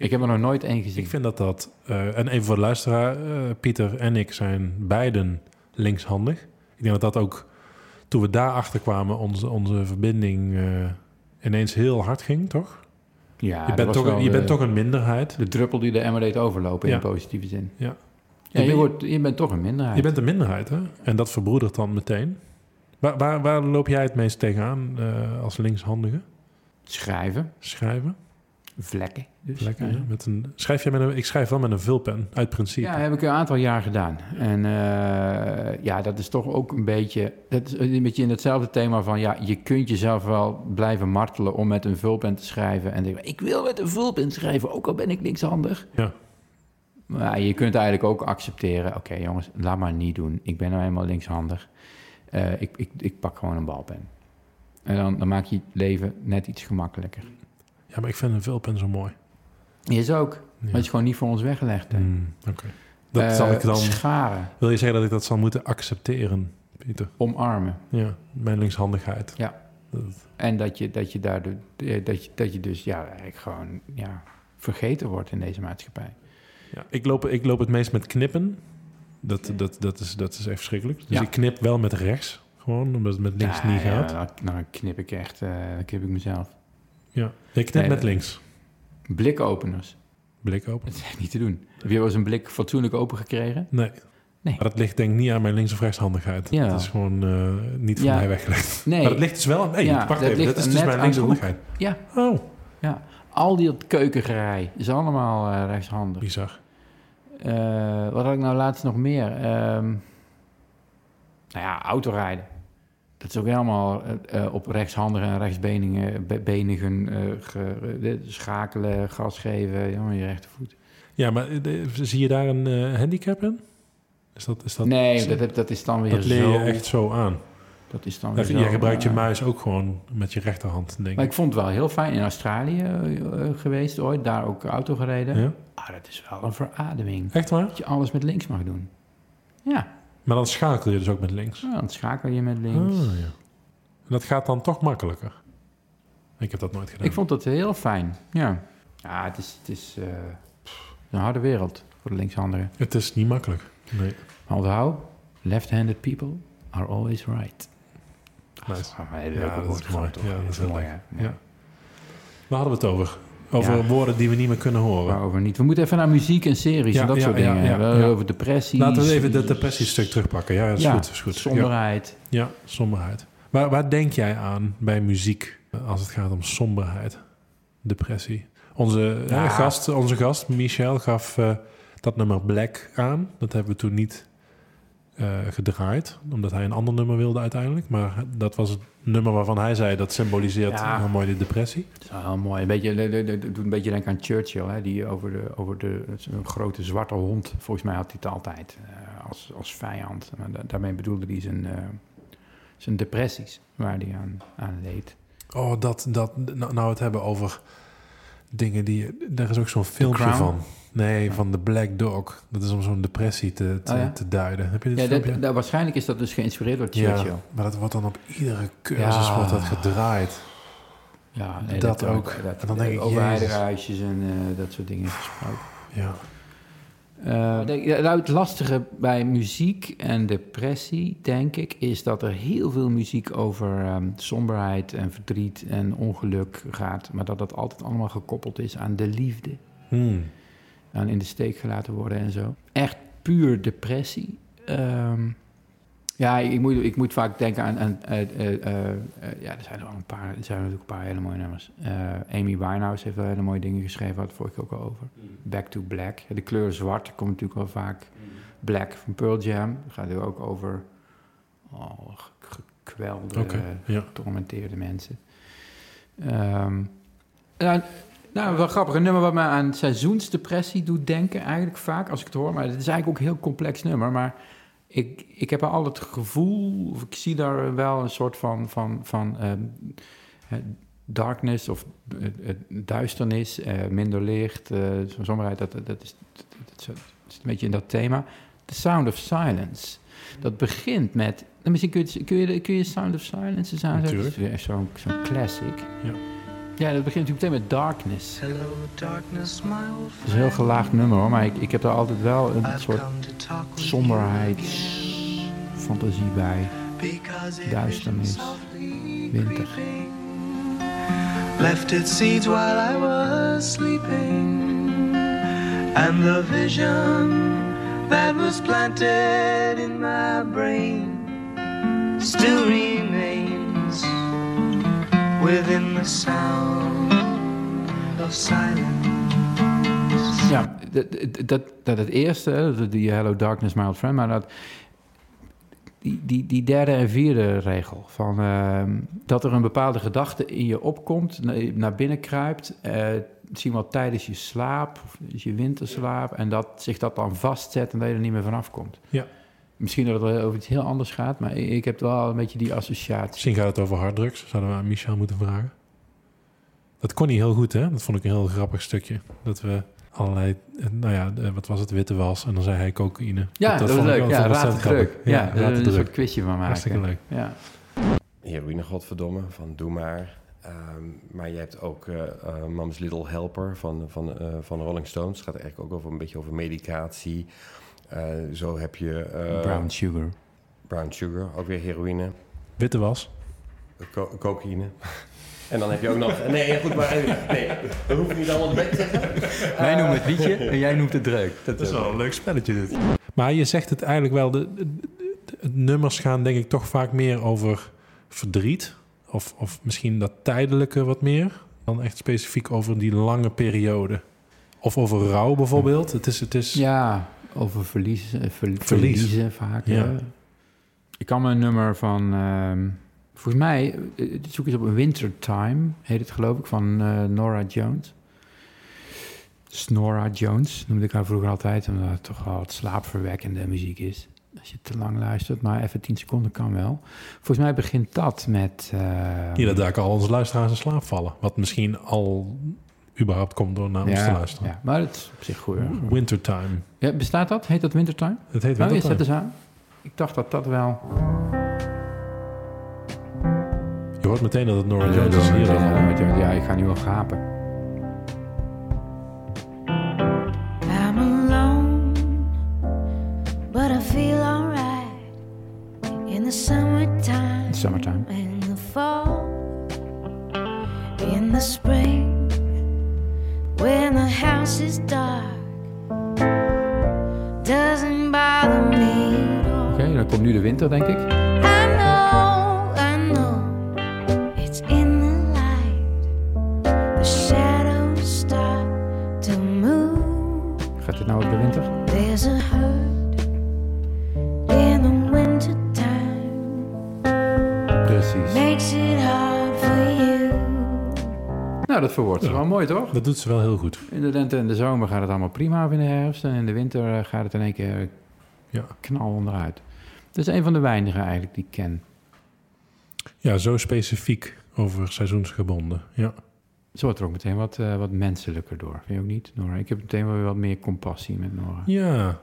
[SPEAKER 3] Ik heb er nog nooit één gezien.
[SPEAKER 2] Ik vind dat dat... eh, en even voor de luisteraar. eh, Pieter en ik zijn beiden linkshandig. Ik denk dat dat ook... Toen we daarachter kwamen, onze, onze verbinding eh, ineens heel hard ging, toch?
[SPEAKER 3] ja,
[SPEAKER 2] je bent, toch,
[SPEAKER 3] wel
[SPEAKER 2] je
[SPEAKER 3] de-
[SPEAKER 2] bent toch een minderheid.
[SPEAKER 3] De druppel die de emmer deed overlopen
[SPEAKER 2] Ja.
[SPEAKER 3] in positieve zin.
[SPEAKER 2] Ja.
[SPEAKER 3] Ja,
[SPEAKER 2] Je
[SPEAKER 3] wordt, je bent toch een minderheid.
[SPEAKER 2] Je bent een minderheid, hè? En dat verbroedert dan meteen. Waar, waar, waar loop jij het meest tegenaan als linkshandige?
[SPEAKER 3] Schrijven,
[SPEAKER 2] Schrijven?
[SPEAKER 3] Vlekken. Dus. Ja.
[SPEAKER 2] Met een, schrijf jij met een, ik schrijf wel met een vulpen, uit principe.
[SPEAKER 3] Ja, heb ik een aantal jaar gedaan. En eh, ja, dat is toch ook een beetje... Dat is een beetje in hetzelfde thema van... ja, je kunt jezelf wel blijven martelen om met een vulpen te schrijven. En denken, ik wil met een vulpen schrijven, ook al ben ik linkshandig.
[SPEAKER 2] Ja.
[SPEAKER 3] Maar je kunt eigenlijk ook accepteren... oké jongens, laat maar niet doen. Ik ben nou eenmaal linkshandig. Eh, ik, ik, ik pak gewoon een balpen. En dan, dan maak je het leven net iets gemakkelijker.
[SPEAKER 2] Ja, maar ik vind een vulpen zo mooi.
[SPEAKER 3] Is ook.
[SPEAKER 2] Ja.
[SPEAKER 3] Maar het is gewoon niet voor ons weggelegd. hè.
[SPEAKER 2] Hmm, Oké. Dat
[SPEAKER 3] Eh,
[SPEAKER 2] zal ik dan...
[SPEAKER 3] Scharen,
[SPEAKER 2] Wil je zeggen dat ik dat zal moeten accepteren, Pieter?
[SPEAKER 3] omarmen.
[SPEAKER 2] Ja, mijn linkshandigheid.
[SPEAKER 3] Ja.
[SPEAKER 2] Dat-
[SPEAKER 3] En dat je, dat je daardoor, eh, dat je, dat je dus ja, eigenlijk gewoon ja, vergeten wordt in deze maatschappij.
[SPEAKER 2] ja. Ik, loop, ik loop het meest met knippen. Dat, dat, dat, is, dat is echt verschrikkelijk. Dus
[SPEAKER 3] Ja.
[SPEAKER 2] ik knip wel met rechts, gewoon, omdat het met links
[SPEAKER 3] Ja,
[SPEAKER 2] niet
[SPEAKER 3] ja,
[SPEAKER 2] gaat.
[SPEAKER 3] dan, dan knip ik echt, eh, dan knip ik mezelf.
[SPEAKER 2] Ja. Ik knip
[SPEAKER 3] Nee,
[SPEAKER 2] met
[SPEAKER 3] dat-
[SPEAKER 2] links.
[SPEAKER 3] Blikopeners,
[SPEAKER 2] Blik open.
[SPEAKER 3] dat is echt niet te doen. Heb je wel eens een blik fatsoenlijk open gekregen?
[SPEAKER 2] Nee.
[SPEAKER 3] Nee.
[SPEAKER 2] Maar dat ligt denk ik niet aan mijn links- of rechtshandigheid.
[SPEAKER 3] Ja.
[SPEAKER 2] Dat is gewoon eh, niet voor
[SPEAKER 3] Ja.
[SPEAKER 2] mij weggelegd.
[SPEAKER 3] Nee,
[SPEAKER 2] Maar dat ligt dus wel... Nee,
[SPEAKER 3] Ja,
[SPEAKER 2] wacht
[SPEAKER 3] dat
[SPEAKER 2] even.
[SPEAKER 3] ligt
[SPEAKER 2] Dat is dus mijn linkshandigheid.
[SPEAKER 3] Ja.
[SPEAKER 2] Oh,
[SPEAKER 3] al die keukengerij is allemaal eh, rechtshandig.
[SPEAKER 2] bizar.
[SPEAKER 3] Eh, wat had ik nou laatst nog meer? Ehm, nou ja, autorijden. Dat is ook helemaal eh, eh, op rechtshandigen en rechtsbenigen be- benigen, eh, ge- schakelen, gas geven, je rechtervoet.
[SPEAKER 2] Ja, maar de- zie je daar een handicap in? Is dat, is dat,
[SPEAKER 3] nee, dat, dat is dan weer
[SPEAKER 2] dat leer
[SPEAKER 3] zo.
[SPEAKER 2] je echt zo aan.
[SPEAKER 3] Dat is dan weer zo,
[SPEAKER 2] je gebruikt je muis ook gewoon met je rechterhand, denk
[SPEAKER 3] Maar
[SPEAKER 2] ik.
[SPEAKER 3] ik vond het wel heel fijn in Australië geweest ooit, daar ook auto gereden.
[SPEAKER 2] Ja?
[SPEAKER 3] Ah, dat is wel een verademing.
[SPEAKER 2] Echt waar?
[SPEAKER 3] Dat je alles met links mag doen. Ja,
[SPEAKER 2] Maar dan schakel je dus ook met links.
[SPEAKER 3] nou, dan schakel je met links.
[SPEAKER 2] Ah, ja. En dat gaat dan toch makkelijker. Ik heb dat nooit gedaan.
[SPEAKER 3] Ik vond dat heel fijn. Ja, ja het is, het is eh, een harde wereld voor de linkshandigen.
[SPEAKER 2] Het is niet makkelijk. Nee.
[SPEAKER 3] Maar onthoud, left-handed people are always right.
[SPEAKER 2] Nice.
[SPEAKER 3] Oh,
[SPEAKER 2] Ja, dat is mooi. Ja, dat is heel
[SPEAKER 3] mooi?
[SPEAKER 2] Ja. Waar hadden we het over? Over
[SPEAKER 3] Ja.
[SPEAKER 2] woorden die we niet meer kunnen horen.
[SPEAKER 3] Waarover niet. We moeten even naar muziek en series
[SPEAKER 2] Ja,
[SPEAKER 3] en dat
[SPEAKER 2] ja,
[SPEAKER 3] soort dingen. Over depressie.
[SPEAKER 2] Laten we even dat depressiestuk terugpakken. Ja, dat is goed. Dat is goed.
[SPEAKER 3] Somberheid.
[SPEAKER 2] ja, somberheid. Waar, waar denk jij aan bij muziek eh, als het gaat om somberheid? Depressie. Onze, eh, gast, onze gast, Michel, gaf eh, dat nummer Black aan. Dat hebben we toen niet gedraaid, omdat hij een ander nummer wilde uiteindelijk. Maar dat was het nummer waarvan hij zei dat symboliseert
[SPEAKER 3] Ja.
[SPEAKER 2] heel mooi de depressie.
[SPEAKER 3] Dat is wel heel mooi. Een beetje, doet een beetje denken aan Churchill, hè, die over de, over de een grote zwarte hond, volgens mij had hij het altijd eh, als, als vijand. Maar da- daarmee bedoelde hij zijn, eh, zijn depressies, waar hij aan, aan leed.
[SPEAKER 2] Oh, dat, dat, nou, nou het hebben over dingen die... Daar is ook zo'n filmpje van. Nee, van de Black Dog. Dat is om zo'n depressie te, te,
[SPEAKER 3] Oh ja?
[SPEAKER 2] te duiden. Heb je dit
[SPEAKER 3] Ja,
[SPEAKER 2] filmpje?
[SPEAKER 3] dat, dat- waarschijnlijk is dat dus geïnspireerd door Churchill.
[SPEAKER 2] Ja, maar dat wordt dan op iedere cursus
[SPEAKER 3] Ja.
[SPEAKER 2] wordt dat gedraaid.
[SPEAKER 3] Ja,
[SPEAKER 2] Dat ook.
[SPEAKER 3] Dat,
[SPEAKER 2] En dan denk ik,
[SPEAKER 3] over heidehuisjes en eh, dat soort dingen gesproken.
[SPEAKER 2] Ja.
[SPEAKER 3] Eh, nou, het lastige bij muziek en depressie, denk ik, is dat er heel veel muziek over ehm, somberheid en verdriet en ongeluk gaat. Maar dat dat altijd allemaal gekoppeld is aan de liefde.
[SPEAKER 2] Hmm.
[SPEAKER 3] Aan in de steek gelaten worden en zo. Echt puur depressie. Ehm, ja, ik moet, ik moet vaak denken aan... aan eh, eh, eh, ja, er zijn er wel een paar, er zijn natuurlijk een paar hele mooie nummers. Eh, Amy Winehouse heeft wel hele mooie dingen geschreven, had het vorige keer ook al over. Back to Black. De kleur zwart komt natuurlijk wel vaak. Black van Pearl Jam. Daar gaat ook over oh, ge- gekwelde,
[SPEAKER 2] ja.
[SPEAKER 3] getormenteerde mensen. Ehm, nou, nou, wel grappig. Een nummer wat me aan seizoensdepressie doet denken, eigenlijk vaak als ik het hoor. Maar het is eigenlijk ook een heel complex nummer. Maar ik, ik heb al het gevoel, of ik zie daar wel een soort van, van, van ehm, eh, darkness of eh, eh, duisternis, minder licht, zo'n somberheid. Dat, dat, dat, is, dat, dat zit een beetje in dat thema. The Sound of Silence. Dat begint met... nou, Misschien kun je, kun je, kun je Sound of Silence eens aanzetten?
[SPEAKER 2] Natuurlijk.
[SPEAKER 3] Zo'n zo'n classic.
[SPEAKER 2] Ja.
[SPEAKER 3] Ja, dat begint natuurlijk meteen met Darkness.
[SPEAKER 4] Hello, darkness, my old
[SPEAKER 3] is een heel gelaagd nummer hoor, maar ik, ik heb er altijd wel een
[SPEAKER 4] I've
[SPEAKER 3] soort somberheidsfantasie bij. duisternis, winter.
[SPEAKER 4] left its seeds while I was sleeping and the vision that was planted in my brain still remains within the sound of silence
[SPEAKER 3] Ja, dat, dat, dat het eerste, dat die Hello Darkness, My Old Friend, maar dat, die, die, die derde en vierde regel van ehm, dat er een bepaalde gedachte in je opkomt, na- naar binnen kruipt, eh, misschien wel tijdens je slaap, of je winterslaap, en dat zich dat dan vastzet en dat je er niet meer vanaf komt.
[SPEAKER 2] Ja.
[SPEAKER 3] Misschien dat het over iets heel anders gaat, maar ik heb wel een beetje die associatie.
[SPEAKER 2] Misschien gaat het over harddrugs. Zouden we aan Michel moeten vragen. Dat kon hij heel goed, hè? Dat vond ik een heel grappig stukje. Dat we allerlei, eh, nou ja, eh, wat was het, witte was. En dan zei hij cocaïne.
[SPEAKER 3] Ja, dat, was
[SPEAKER 2] vond ik
[SPEAKER 3] leuk. Ja, raad
[SPEAKER 2] ontzettend
[SPEAKER 3] druk.
[SPEAKER 2] grappig.
[SPEAKER 3] Ja,
[SPEAKER 2] Ja, raad
[SPEAKER 3] een soort quizje van maken.
[SPEAKER 2] Hartstikke leuk.
[SPEAKER 3] Ja.
[SPEAKER 5] Heroïne, godverdomme, van Doe Maar. Ehm, maar je hebt ook eh eh, Mom's Little Helper van, van, eh, van Rolling Stones. Het gaat eigenlijk ook over een beetje over medicatie. Eh, zo heb je eh,
[SPEAKER 3] Brown sugar.
[SPEAKER 5] brown sugar, ook weer heroïne,
[SPEAKER 2] Witte was.
[SPEAKER 5] co- cocaïne. <laughs> en dan heb je ook nog... Nee, goed, maar nee, dat hoef ik niet allemaal te zeggen. <laughs>
[SPEAKER 3] Wij noemen het wietje en jij noemt het dreuk.
[SPEAKER 2] Dat is wel een leuk spelletje dit. Maar je zegt het eigenlijk wel, de, de- de- de nummers gaan denk ik toch vaak meer over verdriet. Of, of misschien dat tijdelijke wat meer. Dan echt specifiek over die lange periode. Of over rouw bijvoorbeeld. Het is, het is
[SPEAKER 3] Ja, over verlies, eh, ver-
[SPEAKER 2] Verlies.
[SPEAKER 3] verliezen vaak.
[SPEAKER 2] Ja.
[SPEAKER 3] Ja. Ik kan me een nummer van... ehm, volgens mij, eh, zoek eens op een Wintertime, heet het geloof ik, van eh, Nora Jones. Snora Jones noemde ik haar vroeger altijd, omdat het toch wel wat slaapverwekkende muziek is. Als je te lang luistert, maar even 10 seconden kan wel. Volgens mij begint dat met... eh,
[SPEAKER 2] dat daar al onze luisteraars in slaap vallen. Wat misschien al überhaupt komt door naar ons te
[SPEAKER 3] ja,
[SPEAKER 2] luisteren.
[SPEAKER 3] ja, maar het is op zich goed. hoor.
[SPEAKER 2] Wintertime.
[SPEAKER 3] Ja, bestaat dat? Heet dat Wintertime?
[SPEAKER 2] Het heet
[SPEAKER 3] Nou, je
[SPEAKER 2] Wintertime.
[SPEAKER 3] zet eens aan. Ik dacht dat dat wel...
[SPEAKER 2] Je hoort meteen dat het Nora Jones is hier. dan.
[SPEAKER 3] Ja, ja, ik ga nu wel gapen.
[SPEAKER 6] I'm alone, but I feel alright in the summertime.
[SPEAKER 3] Summertime.
[SPEAKER 6] And in the spring when the house is dark doesn't bother me.
[SPEAKER 3] Oké, dan komt nu de winter, denk ik. Ze
[SPEAKER 2] Ja.
[SPEAKER 3] wel mooi, toch?
[SPEAKER 2] Dat doet ze wel heel goed.
[SPEAKER 3] In de lente en de zomer gaat het allemaal prima of in de herfst. En in de winter eh, gaat het in één keer
[SPEAKER 2] Ja.
[SPEAKER 3] knal onderuit. Dat is een van de weinigen eigenlijk die ik ken.
[SPEAKER 2] Ja, zo specifiek over seizoensgebonden. Ja.
[SPEAKER 3] Zo wordt er ook meteen wat, eh, wat menselijker door. Vind je ook niet, Nora? Ik heb meteen wel weer wat meer compassie met Nora.
[SPEAKER 2] Ja.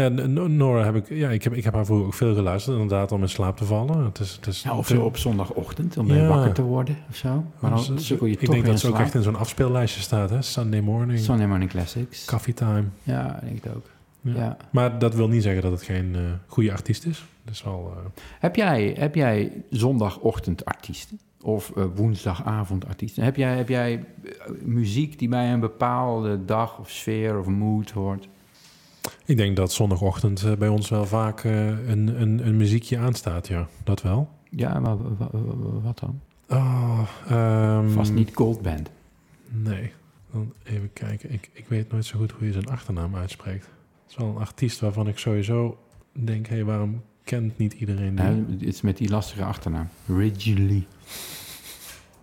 [SPEAKER 2] Ja, Nora heb ik... Ja, ik heb, ik heb haar vroeger ook veel geluisterd. Inderdaad, om in slaap te vallen. Het is, het is,
[SPEAKER 3] Ja, of zo op zondagochtend om
[SPEAKER 2] Ja.
[SPEAKER 3] weer wakker te worden of zo. Maar dan je
[SPEAKER 2] ik
[SPEAKER 3] toch
[SPEAKER 2] denk
[SPEAKER 3] weer
[SPEAKER 2] dat ze ook echt in zo'n afspeellijstje staat, hè? Sunday morning,
[SPEAKER 3] Sunday Morning Classics.
[SPEAKER 2] coffee time.
[SPEAKER 3] Ja, ik denk het ook.
[SPEAKER 2] Ja.
[SPEAKER 3] Ja.
[SPEAKER 2] Maar dat wil niet zeggen dat het geen eh, goede artiest is. Dat is wel... eh,
[SPEAKER 3] Heb, jij, heb jij zondagochtendartiesten? Of eh, woensdagavondartiesten? Heb jij, heb jij muziek die bij een bepaalde dag of sfeer of mood hoort?
[SPEAKER 2] Ik denk dat zondagochtend eh, bij ons wel vaak eh, een, een, een muziekje aanstaat, ja. Dat wel.
[SPEAKER 3] Ja, maar wa- wa- wa- wat dan?
[SPEAKER 2] Oh, ehm,
[SPEAKER 3] Vast niet Goldband.
[SPEAKER 2] Nee. Dan even kijken. Ik, ik weet nooit zo goed hoe je zijn achternaam uitspreekt. Het is wel een artiest waarvan ik sowieso denk... hé, hey, waarom kent niet iedereen die?
[SPEAKER 3] Het is met die lastige achternaam. Ridgely.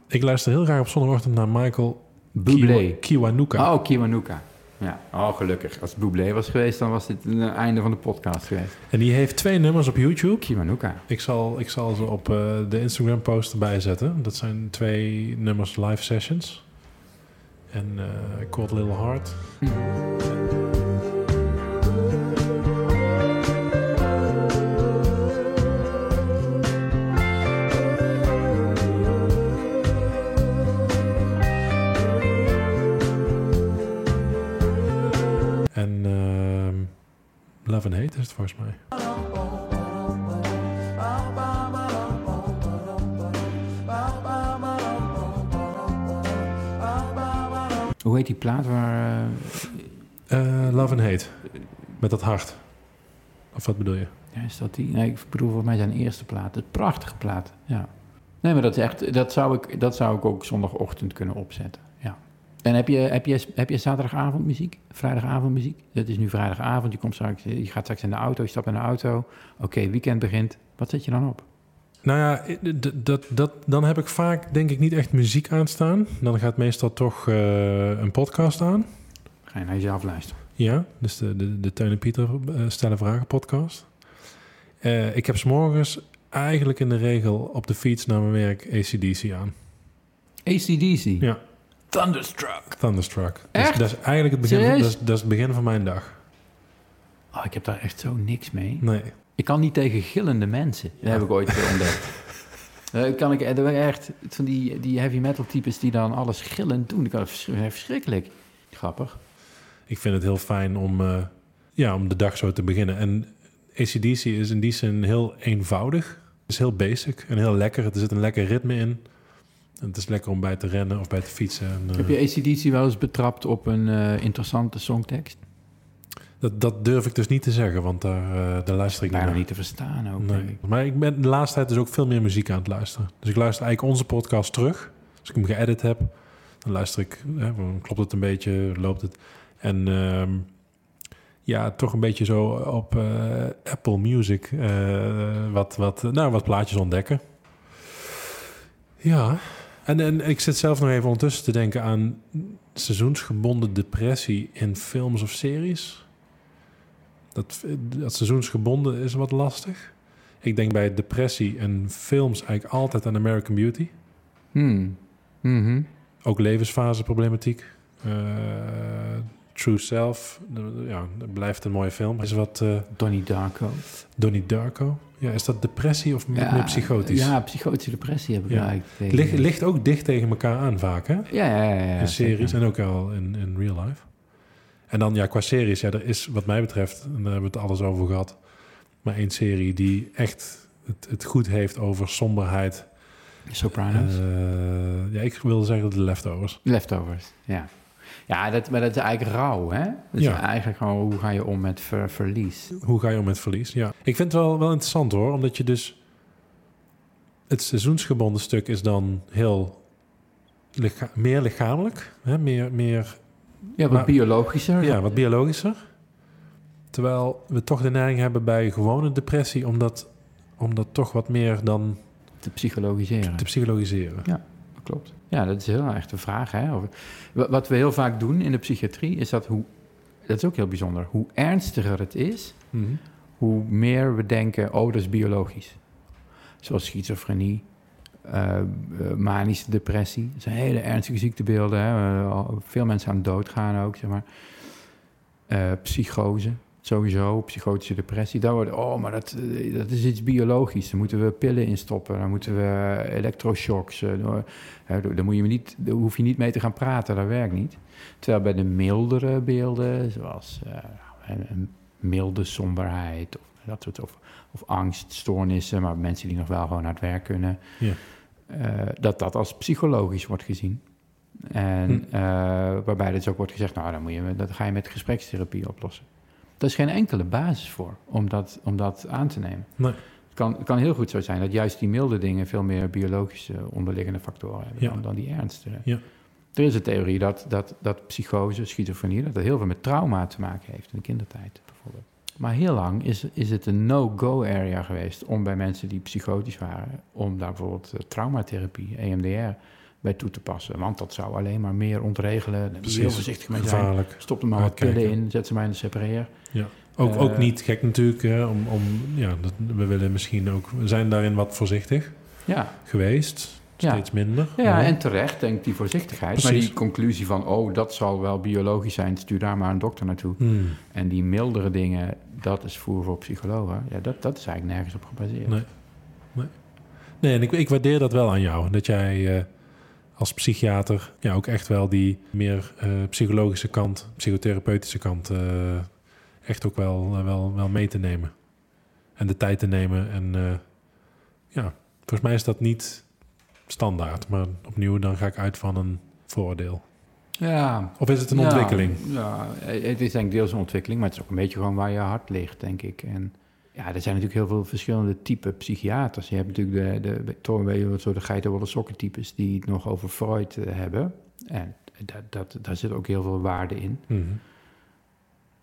[SPEAKER 2] Ik luister heel graag op zondagochtend naar Michael
[SPEAKER 3] Bublé.
[SPEAKER 2] Kiwa- Kiwanuka.
[SPEAKER 3] Oh, Kiwanuka. Ja, oh gelukkig. Als het Bublé was geweest, dan was dit het eh, einde van de podcast geweest.
[SPEAKER 2] En die heeft twee nummers op YouTube.
[SPEAKER 3] Kiwanuka.
[SPEAKER 2] Ik zal, ik zal ze op eh, de Instagram post erbij zetten. Dat zijn twee nummers live sessions. En eh Cold Little Heart. En is het volgens mij.
[SPEAKER 3] Hoe heet die plaat waar... eh,
[SPEAKER 2] Eh, Love and Hate. Met dat hart. Of wat bedoel je?
[SPEAKER 3] Ja, is dat die? Nee, ik bedoel voor mij zijn eerste plaat. Het prachtige plaat, ja. Nee, maar dat is echt... Dat zou ik, dat zou ik ook zondagochtend kunnen opzetten. En heb je, heb je, heb je zaterdagavond muziek? Vrijdagavond muziek? Het is nu vrijdagavond, je, komt straks, je gaat straks in de auto, je stapt in de auto. Oké, weekend begint. Wat zet je dan op?
[SPEAKER 2] Nou ja, dat, dat, dan heb ik vaak denk ik niet echt muziek aanstaan. Dan gaat meestal toch eh, een podcast aan.
[SPEAKER 3] Ga je naar jezelf luisteren?
[SPEAKER 2] Ja, dus de, de, de Teun en Pieter eh, stellen vragen podcast. Eh, ik heb 's morgens eigenlijk in de regel op de fiets naar mijn werk ACDC aan.
[SPEAKER 3] ACDC?
[SPEAKER 2] Ja.
[SPEAKER 3] Thunderstruck.
[SPEAKER 2] Thunderstruck.
[SPEAKER 3] Echt?
[SPEAKER 2] Dus dat is eigenlijk het begin, van, dat, is, dat is het begin van mijn dag.
[SPEAKER 3] Oh, ik heb daar echt zo niks mee.
[SPEAKER 2] Nee.
[SPEAKER 3] Ik kan niet tegen gillende mensen. Dat heb ik ooit <laughs> eh, ontdekt. Eh, kan ik er ben echt van die, die heavy metal types die dan alles gillend doen. Het vers- verschrikkelijk. Grappig.
[SPEAKER 2] Ik vind het heel fijn om, eh, ja, om de dag zo te beginnen. En ACDC is in die zin heel eenvoudig. Het is heel basic en heel lekker. Er zit een lekker ritme in. En het is lekker om bij te rennen of bij te fietsen. En, eh,
[SPEAKER 3] Heb je ACDC wel eens betrapt op een eh, interessante songtekst?
[SPEAKER 2] dat, dat durf ik dus niet te zeggen, want daar, eh, daar luister ik
[SPEAKER 3] Bijna
[SPEAKER 2] naar.
[SPEAKER 3] niet te verstaan ook.
[SPEAKER 2] Nee. Maar ik ben de laatste tijd dus ook veel meer muziek aan het luisteren. Dus ik luister eigenlijk onze podcast terug. Als ik hem geëdit heb, dan luister ik, hè, klopt het een beetje, loopt het. En ehm, ja, toch een beetje zo op eh, Apple Music eh, wat, wat, nou, wat plaatjes ontdekken. Ja, en, en ik zit zelf nog even ondertussen te denken aan seizoensgebonden depressie in films of series. Dat, dat seizoensgebonden is wat lastig. Ik denk bij depressie en films eigenlijk altijd aan American Beauty.
[SPEAKER 3] Hmm. Mhm.
[SPEAKER 2] Ook levensfaseproblematiek. Eh True Self. Ja, dat blijft een mooie film. Is wat eh
[SPEAKER 3] Donnie Darko.
[SPEAKER 2] Donnie Darko. Ja, is dat depressie of meer, meer psychotisch?
[SPEAKER 3] Ja, psychotische depressie heb ik
[SPEAKER 2] Ja.
[SPEAKER 3] eigenlijk. tegen-
[SPEAKER 2] Ligt, ligt ook dicht tegen elkaar aan vaak, hè?
[SPEAKER 3] Ja, ja, ja. ja
[SPEAKER 2] in series
[SPEAKER 3] zeker.
[SPEAKER 2] en ook al in, in real life. En dan ja, qua series, ja, er is wat mij betreft, en daar hebben we het alles over gehad, maar één serie die echt het, het goed heeft over somberheid
[SPEAKER 3] Sopranos.
[SPEAKER 2] Eh, ja, ik wilde zeggen de leftovers.
[SPEAKER 3] Leftovers, ja. Ja, dat, maar dat is eigenlijk rauw, hè? Dat is
[SPEAKER 2] Ja.
[SPEAKER 3] eigenlijk gewoon hoe ga je om met ver- verlies.
[SPEAKER 2] Hoe ga je om met verlies? Ja. Ik vind het wel, wel interessant hoor, omdat je dus... Het seizoensgebonden stuk is dan heel licha- meer lichamelijk, hè? Meer, meer
[SPEAKER 3] Ja, wat
[SPEAKER 2] Maar-
[SPEAKER 3] biologischer.
[SPEAKER 2] ja, wat biologischer. Terwijl we toch de neiging hebben bij gewone depressie om dat, om dat toch wat meer dan
[SPEAKER 3] Te psychologiseren.
[SPEAKER 2] te psychologiseren.
[SPEAKER 3] Dat klopt. Ja, dat is heel erg de vraag. Hè? Wat we heel vaak doen in de psychiatrie is dat hoe... Dat is ook heel bijzonder. Hoe ernstiger het is,
[SPEAKER 2] Mhm.
[SPEAKER 3] hoe meer we denken... oh, dat is biologisch. Zoals schizofrenie, eh, eh, manische depressie. Dat zijn hele ernstige ziektebeelden. Hè? Eh, veel mensen aan dood gaan ook, zeg maar. Psychose, sowieso, psychotische depressie. Daar wordt, oh, maar dat, eh, dat is iets biologisch. Daar moeten we pillen in stoppen. Dan moeten we elektroshocks. eh, daar moet je niet, daar hoef je niet mee te gaan praten, dat werkt niet. Terwijl bij de mildere beelden, zoals eh, een, milde somberheid... Of, dat soort, of, of angststoornissen, maar mensen die nog wel gewoon naar het werk kunnen...
[SPEAKER 2] Ja.
[SPEAKER 3] dat dat als psychologisch wordt gezien. En
[SPEAKER 2] Hm.
[SPEAKER 3] waarbij dus ook wordt gezegd, nou, dan moet je, dat ga je met gesprekstherapie oplossen. Er is geen enkele basis voor om dat, om dat aan te nemen.
[SPEAKER 2] Nee.
[SPEAKER 3] Het kan, het kan heel goed zo zijn dat juist die milde dingen veel meer biologische onderliggende factoren hebben
[SPEAKER 2] Ja.
[SPEAKER 3] dan, dan die ernste.
[SPEAKER 2] Ja.
[SPEAKER 3] Er is een theorie dat, dat, dat psychose, schizofrenie, dat het heel veel met trauma te maken heeft in de kindertijd bijvoorbeeld. Maar heel lang is, is het een no-go area geweest om bij mensen die psychotisch waren, om daar bijvoorbeeld eh, traumatherapie, EMDR, bij toe te passen. Want dat zou alleen maar meer ontregelen. Je heel voorzichtig mee zijn.
[SPEAKER 2] Gevaarlijk.
[SPEAKER 3] Stop er maar wat pillen in, zet ze maar in de separeer.
[SPEAKER 2] Ook,
[SPEAKER 3] Eh,
[SPEAKER 2] ook niet gek natuurlijk. Hè, om, om, ja, dat, we willen misschien ook... We zijn daarin wat voorzichtig
[SPEAKER 3] Ja,
[SPEAKER 2] geweest.
[SPEAKER 3] Ja.
[SPEAKER 2] Steeds minder.
[SPEAKER 3] ja en terecht denkt die voorzichtigheid. Maar
[SPEAKER 2] Precies.
[SPEAKER 3] die conclusie van, oh, dat zal wel biologisch zijn, stuur daar maar een dokter naartoe.
[SPEAKER 2] Hmm.
[SPEAKER 3] En die mildere dingen, dat is voer voor psychologen. Ja, dat, dat is eigenlijk nergens op gebaseerd.
[SPEAKER 2] Nee. Nee, en ik, ik waardeer dat wel aan jou. Dat jij eh, als psychiater ja, ook echt wel die meer eh, psychologische kant, psychotherapeutische kant, eh, echt ook wel, eh, wel, wel mee te nemen. En de tijd te nemen. En ja, volgens mij is dat niet standaard. Maar opnieuw, dan ga ik uit van een vooroordeel.
[SPEAKER 3] Ja,
[SPEAKER 2] Of is het een
[SPEAKER 3] Ja,
[SPEAKER 2] ontwikkeling?
[SPEAKER 3] Ja, het is denk ik deels een ontwikkeling, maar het is ook een beetje gewoon waar je hart ligt, denk ik. En ja, er zijn natuurlijk heel veel verschillende type psychiaters. Je hebt natuurlijk de, de wat soort de geitenwolle sokken types die het nog over Freud eh, hebben. En dat, dat, daar zit ook heel veel waarde in.
[SPEAKER 2] Mhm.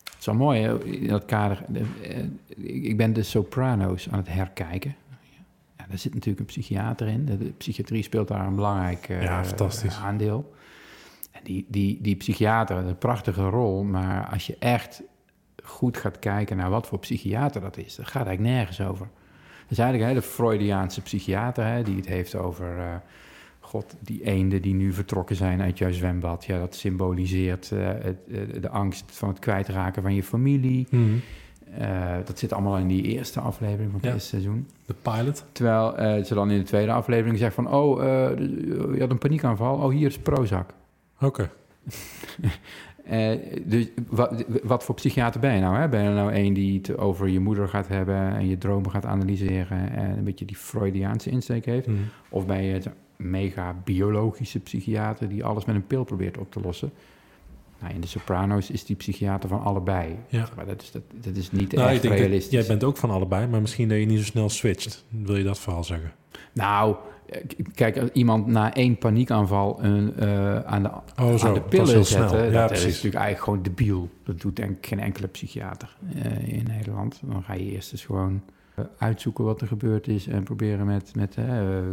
[SPEAKER 3] Het is wel mooi hè, in dat kader. eh, eh, Ik ben de Sopranos aan het herkijken. Ja, daar zit natuurlijk een psychiater in. De, psychiatrie speelt daar een belangrijk
[SPEAKER 2] Ja, fantastisch.
[SPEAKER 3] aandeel. En die, die, die psychiater, een prachtige rol. Maar als je echt goed gaat kijken naar wat voor psychiater dat is, dat gaat eigenlijk nergens over. Dat is eigenlijk hè, de Freudiaanse psychiater hè, die het heeft over. eh, God, die eenden die nu vertrokken zijn uit jouw zwembad. Ja, dat symboliseert eh, het, eh, de angst van het kwijtraken van je familie.
[SPEAKER 2] Mhm.
[SPEAKER 3] Dat zit allemaal in die eerste aflevering van het
[SPEAKER 2] Ja.
[SPEAKER 3] eerste seizoen.
[SPEAKER 2] De pilot.
[SPEAKER 3] Terwijl ze dan in de tweede aflevering zegt van... oh, je had een paniekaanval. Oh, hier is Prozac.
[SPEAKER 2] Oké. <laughs>
[SPEAKER 3] Eh, dus wat, wat voor psychiater ben je nou? Hè? Ben je nou een die het over je moeder gaat hebben... en je dromen gaat analyseren... en een beetje die Freudiaanse insteek heeft?
[SPEAKER 2] Mhm.
[SPEAKER 3] Of ben je een mega biologische psychiater... die alles met een pil probeert op te lossen? Nou, in de Sopranos is die psychiater van allebei.
[SPEAKER 2] Ja.
[SPEAKER 3] Maar dat is, dat, dat is niet
[SPEAKER 2] Nou, ik
[SPEAKER 3] echt
[SPEAKER 2] dat
[SPEAKER 3] realistisch.
[SPEAKER 2] jij bent ook van allebei, maar misschien dat je niet zo snel switcht. Wil je dat vooral zeggen?
[SPEAKER 3] Nou, kijk, iemand na één paniekaanval een, eh, aan, de,
[SPEAKER 2] Oh, zo.
[SPEAKER 3] aan de pillen zetten,
[SPEAKER 2] Ja,
[SPEAKER 3] dat
[SPEAKER 2] precies.
[SPEAKER 3] is natuurlijk eigenlijk gewoon debiel. Dat doet denk ik geen enkele psychiater eh, in Nederland. Dan ga je eerst eens gewoon eh, uitzoeken wat er gebeurd is en proberen met, met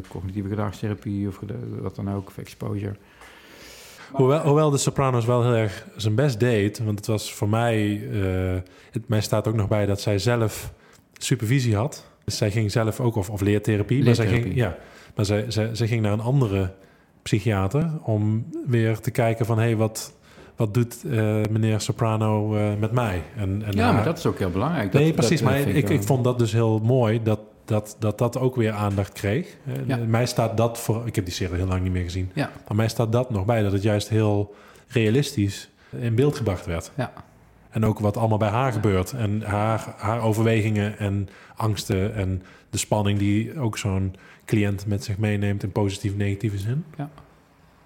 [SPEAKER 3] cognitieve gedragstherapie of wat dan ook, of exposure.
[SPEAKER 2] Hoewel, hoewel de Sopranos wel heel erg zijn best deed, want het was voor mij, het, mij staat ook nog bij dat zij zelf supervisie had. Dus zij ging zelf ook, of, of leertherapie, maar, zij ging, ja, maar zij, zij, zij ging naar een andere psychiater om weer te kijken van, hé, hey, wat, wat doet eh, meneer Soprano eh, met mij? En, en
[SPEAKER 3] ja,
[SPEAKER 2] haar-
[SPEAKER 3] maar dat is ook heel belangrijk.
[SPEAKER 2] Nee,
[SPEAKER 3] dat,
[SPEAKER 2] precies. maar ik, ik
[SPEAKER 3] wel-
[SPEAKER 2] vond dat dus heel mooi dat dat, dat, dat ook weer aandacht kreeg. Eh,
[SPEAKER 3] Ja.
[SPEAKER 2] Mij staat dat voor. Ik heb die serie heel lang niet meer gezien.
[SPEAKER 3] Ja.
[SPEAKER 2] Maar mij staat dat nog bij dat het juist heel realistisch in beeld gebracht werd.
[SPEAKER 3] Ja.
[SPEAKER 2] En ook wat allemaal bij haar gebeurt. En haar, haar overwegingen en angsten en de spanning die ook zo'n cliënt met zich meeneemt in positieve negatieve zin.
[SPEAKER 3] Ja.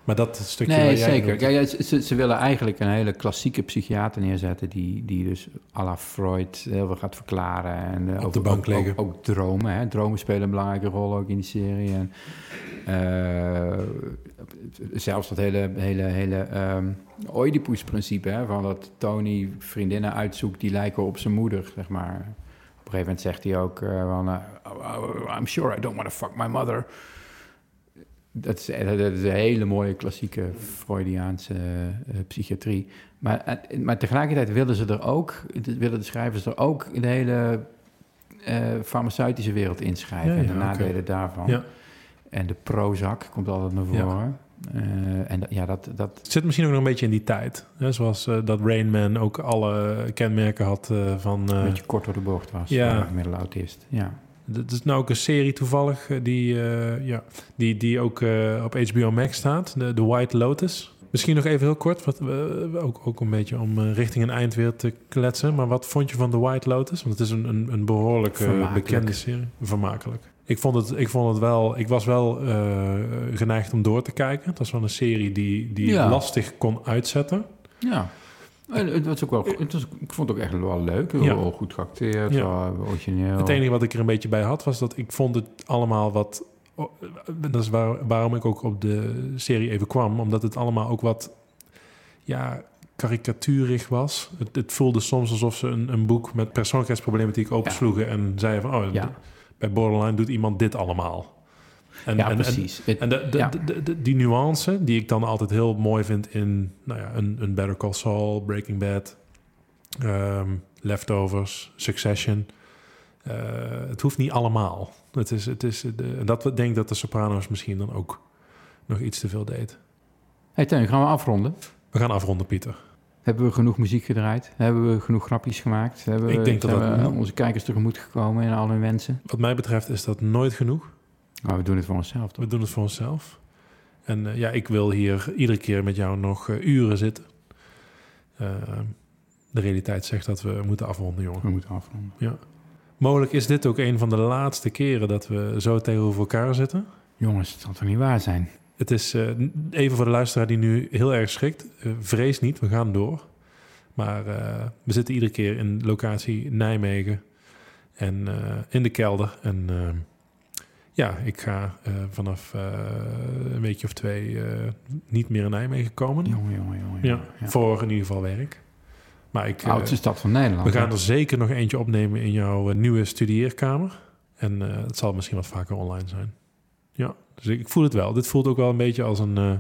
[SPEAKER 2] Maar dat stukje
[SPEAKER 3] Nee,
[SPEAKER 2] jij
[SPEAKER 3] zeker. Ja, ja, ze, ze willen eigenlijk een hele klassieke psychiater neerzetten... die, die dus à la Freud heel veel gaat verklaren. En, eh,
[SPEAKER 2] Op de bank
[SPEAKER 3] ook,
[SPEAKER 2] liggen.
[SPEAKER 3] Ook, ook dromen. Hè? Dromen spelen een belangrijke rol ook in die serie. En, eh, zelfs dat hele, hele, hele ehm Oedipus-principe... Hè? van dat Tony vriendinnen uitzoekt die lijken op zijn moeder, zeg maar. Op een gegeven moment zegt hij ook van... oh, I'm sure I don't want to fuck my mother... Dat is, dat is een hele mooie klassieke Freudiaanse eh, psychiatrie. Maar, eh, maar tegelijkertijd willen ze er ook, willen de schrijvers er ook de hele eh, farmaceutische wereld inschrijven.
[SPEAKER 2] Ja,
[SPEAKER 3] en de nadelen daarvan.
[SPEAKER 2] Ja.
[SPEAKER 3] En de Prozac komt altijd naar voren. En dat- ja, dat, dat,
[SPEAKER 2] Het zit misschien ook nog een beetje in die tijd. Hè? Zoals dat Rain Man ook alle kenmerken had van...
[SPEAKER 3] een beetje kort door de bocht was.
[SPEAKER 2] ja.
[SPEAKER 3] Ja.
[SPEAKER 2] Het is nou ook een serie toevallig eh, die, eh, ja, die, die ook eh, op HBO Max staat. De, de White Lotus. Misschien nog even heel kort. Wat, ook, ook een beetje om richting een eind weer te kletsen. Maar wat vond je van The White Lotus? Want het is een, een, een behoorlijk eh, bekende serie. Vermakelijk. Ik vond, het, ik vond het wel... Ik was wel geneigd om door te kijken. Het was wel een serie die, die
[SPEAKER 3] Ja.
[SPEAKER 2] lastig kon uitzetten.
[SPEAKER 3] ja. En het was ook wel, het was, ik vond het ook echt wel leuk. Heel
[SPEAKER 2] Ja.
[SPEAKER 3] goed geacteerd,
[SPEAKER 2] Ja.
[SPEAKER 3] origineel.
[SPEAKER 2] Het enige wat ik er een beetje bij had, was dat ik vond het allemaal wat... oh, Dat is waar, waarom ik ook op de serie even kwam. Omdat het allemaal ook wat ja, karikatuurig was. Het, het voelde soms alsof ze een, een boek met persoonlijkheidsproblematiek opensloegen... en zeiden van, oh,
[SPEAKER 3] Ja.
[SPEAKER 2] bij Borderline doet iemand dit allemaal. En,
[SPEAKER 3] ja,
[SPEAKER 2] en,
[SPEAKER 3] precies.
[SPEAKER 2] En de, de,
[SPEAKER 3] Ja.
[SPEAKER 2] de- de- de- die nuance, die ik dan altijd heel mooi vind in nou ja, een, een Better Call Saul, Breaking Bad, ehm, Leftovers, Succession. Eh, het hoeft niet allemaal. Het is, het is de, en dat denk ik dat de Sopranos misschien dan ook nog iets te veel deed.
[SPEAKER 3] hey Teun, gaan we afronden?
[SPEAKER 2] We gaan afronden, Pieter.
[SPEAKER 3] Hebben we genoeg muziek gedraaid? Hebben we genoeg grapjes gemaakt? Hebben
[SPEAKER 2] Ik
[SPEAKER 3] we,
[SPEAKER 2] denk dat
[SPEAKER 3] zijn
[SPEAKER 2] dat-
[SPEAKER 3] we onze kijkers tegemoet gekomen in al hun wensen?
[SPEAKER 2] Wat mij betreft is dat nooit genoeg.
[SPEAKER 3] Maar we doen het voor onszelf, toch?
[SPEAKER 2] We doen het voor onszelf. En eh, ja, ik wil hier iedere keer met jou nog eh, uren zitten. Eh, de realiteit zegt dat we moeten afronden, jongen.
[SPEAKER 3] We moeten afronden.
[SPEAKER 2] Mogelijk is dit ook een van de laatste keren dat we zo tegenover elkaar zitten.
[SPEAKER 3] Jongens, het zal toch niet waar zijn?
[SPEAKER 2] Het is even voor de luisteraar die nu heel erg schrikt. vrees niet, we gaan door. Maar we zitten iedere keer in locatie Nijmegen en in de kelder. En ja, ik ga eh, vanaf eh, een weekje of twee eh, niet meer in Nijmegen komen.
[SPEAKER 3] Jongen, jongen, jongen.
[SPEAKER 2] Ja,
[SPEAKER 3] ja.
[SPEAKER 2] voor in ieder geval werk. Maar ik,
[SPEAKER 3] Oudste stad van Nederland.
[SPEAKER 2] we gaan
[SPEAKER 3] hè?
[SPEAKER 2] er zeker nog eentje opnemen in jouw nieuwe studieerkamer. En eh, het zal misschien wat vaker online zijn. Ja, dus ik, ik voel het wel. Dit voelt ook wel een beetje als een, eh,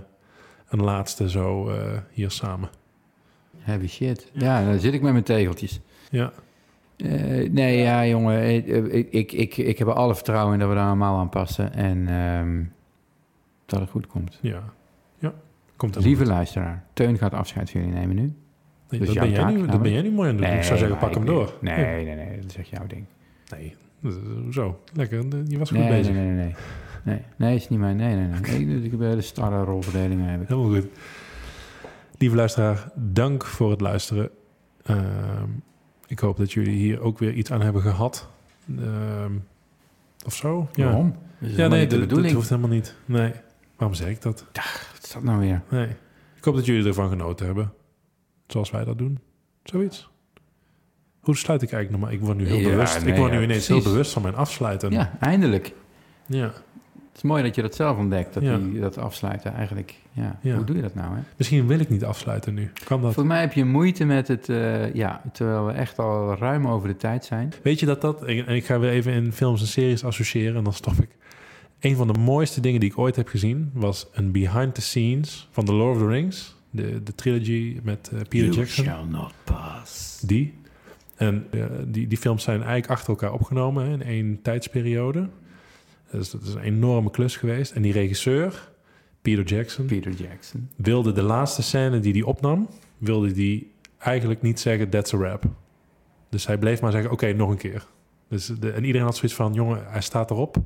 [SPEAKER 2] een laatste zo eh, hier samen.
[SPEAKER 3] Heavy shit. Ja, dan zit ik met mijn tegeltjes.
[SPEAKER 2] Ja,
[SPEAKER 3] Eh, nee, ja, jongen. Ik, ik, ik, ik heb er alle vertrouwen in dat we daar allemaal aan passen. En ehm, dat het goed komt.
[SPEAKER 2] ja, ja. Komt
[SPEAKER 3] Lieve luisteraar, Teun gaat afscheid van jullie nemen nu.
[SPEAKER 2] Nee,
[SPEAKER 3] dus
[SPEAKER 2] dat, ben jij nu, dat ben jij nu mooi aan het doen. ik zou zeggen, pak hem door.
[SPEAKER 3] Nee, nee, nee, dat is echt jouw ding.
[SPEAKER 2] Nee. Zo, lekker. Je was goed
[SPEAKER 3] Nee, nee,
[SPEAKER 2] bezig.
[SPEAKER 3] nee, nee, nee. Nee, nee, is niet mijn... Nee, nee, nee. <laughs> nee. Ik heb hele starre rolverdelingen. Heb ik.
[SPEAKER 2] Helemaal goed. Lieve luisteraar, dank voor het luisteren. Ehm, ik hoop dat jullie hier ook weer iets aan hebben gehad. Ehm, of zo. Ja,
[SPEAKER 3] Waarom? Dat is
[SPEAKER 2] ja nee,
[SPEAKER 3] de
[SPEAKER 2] dat, dat
[SPEAKER 3] bedoeling.
[SPEAKER 2] hoeft helemaal niet. Nee. Waarom zeg ik dat?
[SPEAKER 3] Wat is dat nou weer?
[SPEAKER 2] Nee. Ik hoop dat jullie ervan genoten hebben. Zoals wij dat doen. Zoiets. Hoe sluit ik eigenlijk nog maar? Ik word nu heel
[SPEAKER 3] Ja,
[SPEAKER 2] bewust. ik word nu
[SPEAKER 3] ja,
[SPEAKER 2] ineens
[SPEAKER 3] precies.
[SPEAKER 2] heel bewust van mijn afsluiten.
[SPEAKER 3] Ja, eindelijk.
[SPEAKER 2] ja.
[SPEAKER 3] Het is mooi dat je dat zelf ontdekt, dat,
[SPEAKER 2] Ja.
[SPEAKER 3] die, dat afsluiten eigenlijk. Ja.
[SPEAKER 2] Ja.
[SPEAKER 3] Hoe doe je dat nou, hè?
[SPEAKER 2] Misschien wil ik niet afsluiten nu. Kan dat?
[SPEAKER 3] Volgens mij heb je moeite met het, eh, ja, terwijl we echt al ruim over de tijd zijn.
[SPEAKER 2] Weet je dat dat... En ik ga weer even in films en series associëren en dan stop ik. Een van de mooiste dingen die ik ooit heb gezien... was een behind the scenes van The Lord of the Rings. De, de trilogy met eh, Peter Jackson.
[SPEAKER 1] not pass.
[SPEAKER 2] Die. En eh, die, die films zijn eigenlijk achter elkaar opgenomen hè, in één tijdsperiode. Dus dat is een enorme klus geweest. En die regisseur, Peter Jackson,
[SPEAKER 3] Peter Jackson.
[SPEAKER 2] wilde de laatste scène die hij opnam... wilde die eigenlijk niet zeggen, that's a rap. Dus hij bleef maar zeggen, oké, nog een keer. Dus de, en iedereen had zoiets van, jongen, hij staat erop.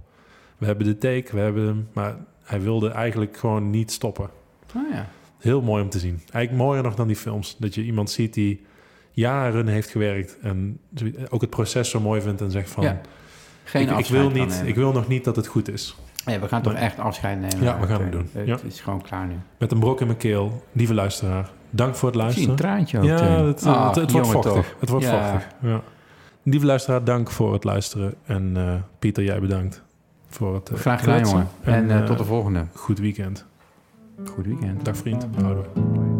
[SPEAKER 2] We hebben de take, we hebben hem... Maar hij wilde eigenlijk gewoon niet stoppen.
[SPEAKER 3] Oh ja.
[SPEAKER 2] Heel mooi om te zien. Eigenlijk mooier nog dan die films. Dat je iemand ziet die jaren heeft gewerkt en ook het proces zo mooi vindt en zegt van...
[SPEAKER 3] Ja, Geen
[SPEAKER 2] ik, wil niet,
[SPEAKER 3] nemen.
[SPEAKER 2] ik wil nog niet dat het goed is.
[SPEAKER 3] Nee, we gaan toch echt afscheid nemen.
[SPEAKER 2] Ja, we gaan het doen.
[SPEAKER 3] Het
[SPEAKER 2] Ja.
[SPEAKER 3] is gewoon klaar nu.
[SPEAKER 2] Met een brok in mijn keel, lieve luisteraar, dank voor het
[SPEAKER 3] Ik zie een
[SPEAKER 2] luisteren.
[SPEAKER 3] traantje ook,
[SPEAKER 2] Ja, het, eh,
[SPEAKER 3] Ach,
[SPEAKER 2] het, het wordt vochtig.
[SPEAKER 3] toch.
[SPEAKER 2] Het wordt
[SPEAKER 3] Ja.
[SPEAKER 2] vochtig. Ja. Lieve luisteraar, dank voor het luisteren. En eh, Pieter, jij bedankt voor het eh,
[SPEAKER 3] Graag gedaan, jongen. En, tot de volgende.
[SPEAKER 2] Goed weekend.
[SPEAKER 3] Goed weekend.
[SPEAKER 2] Dag vriend. Houden we.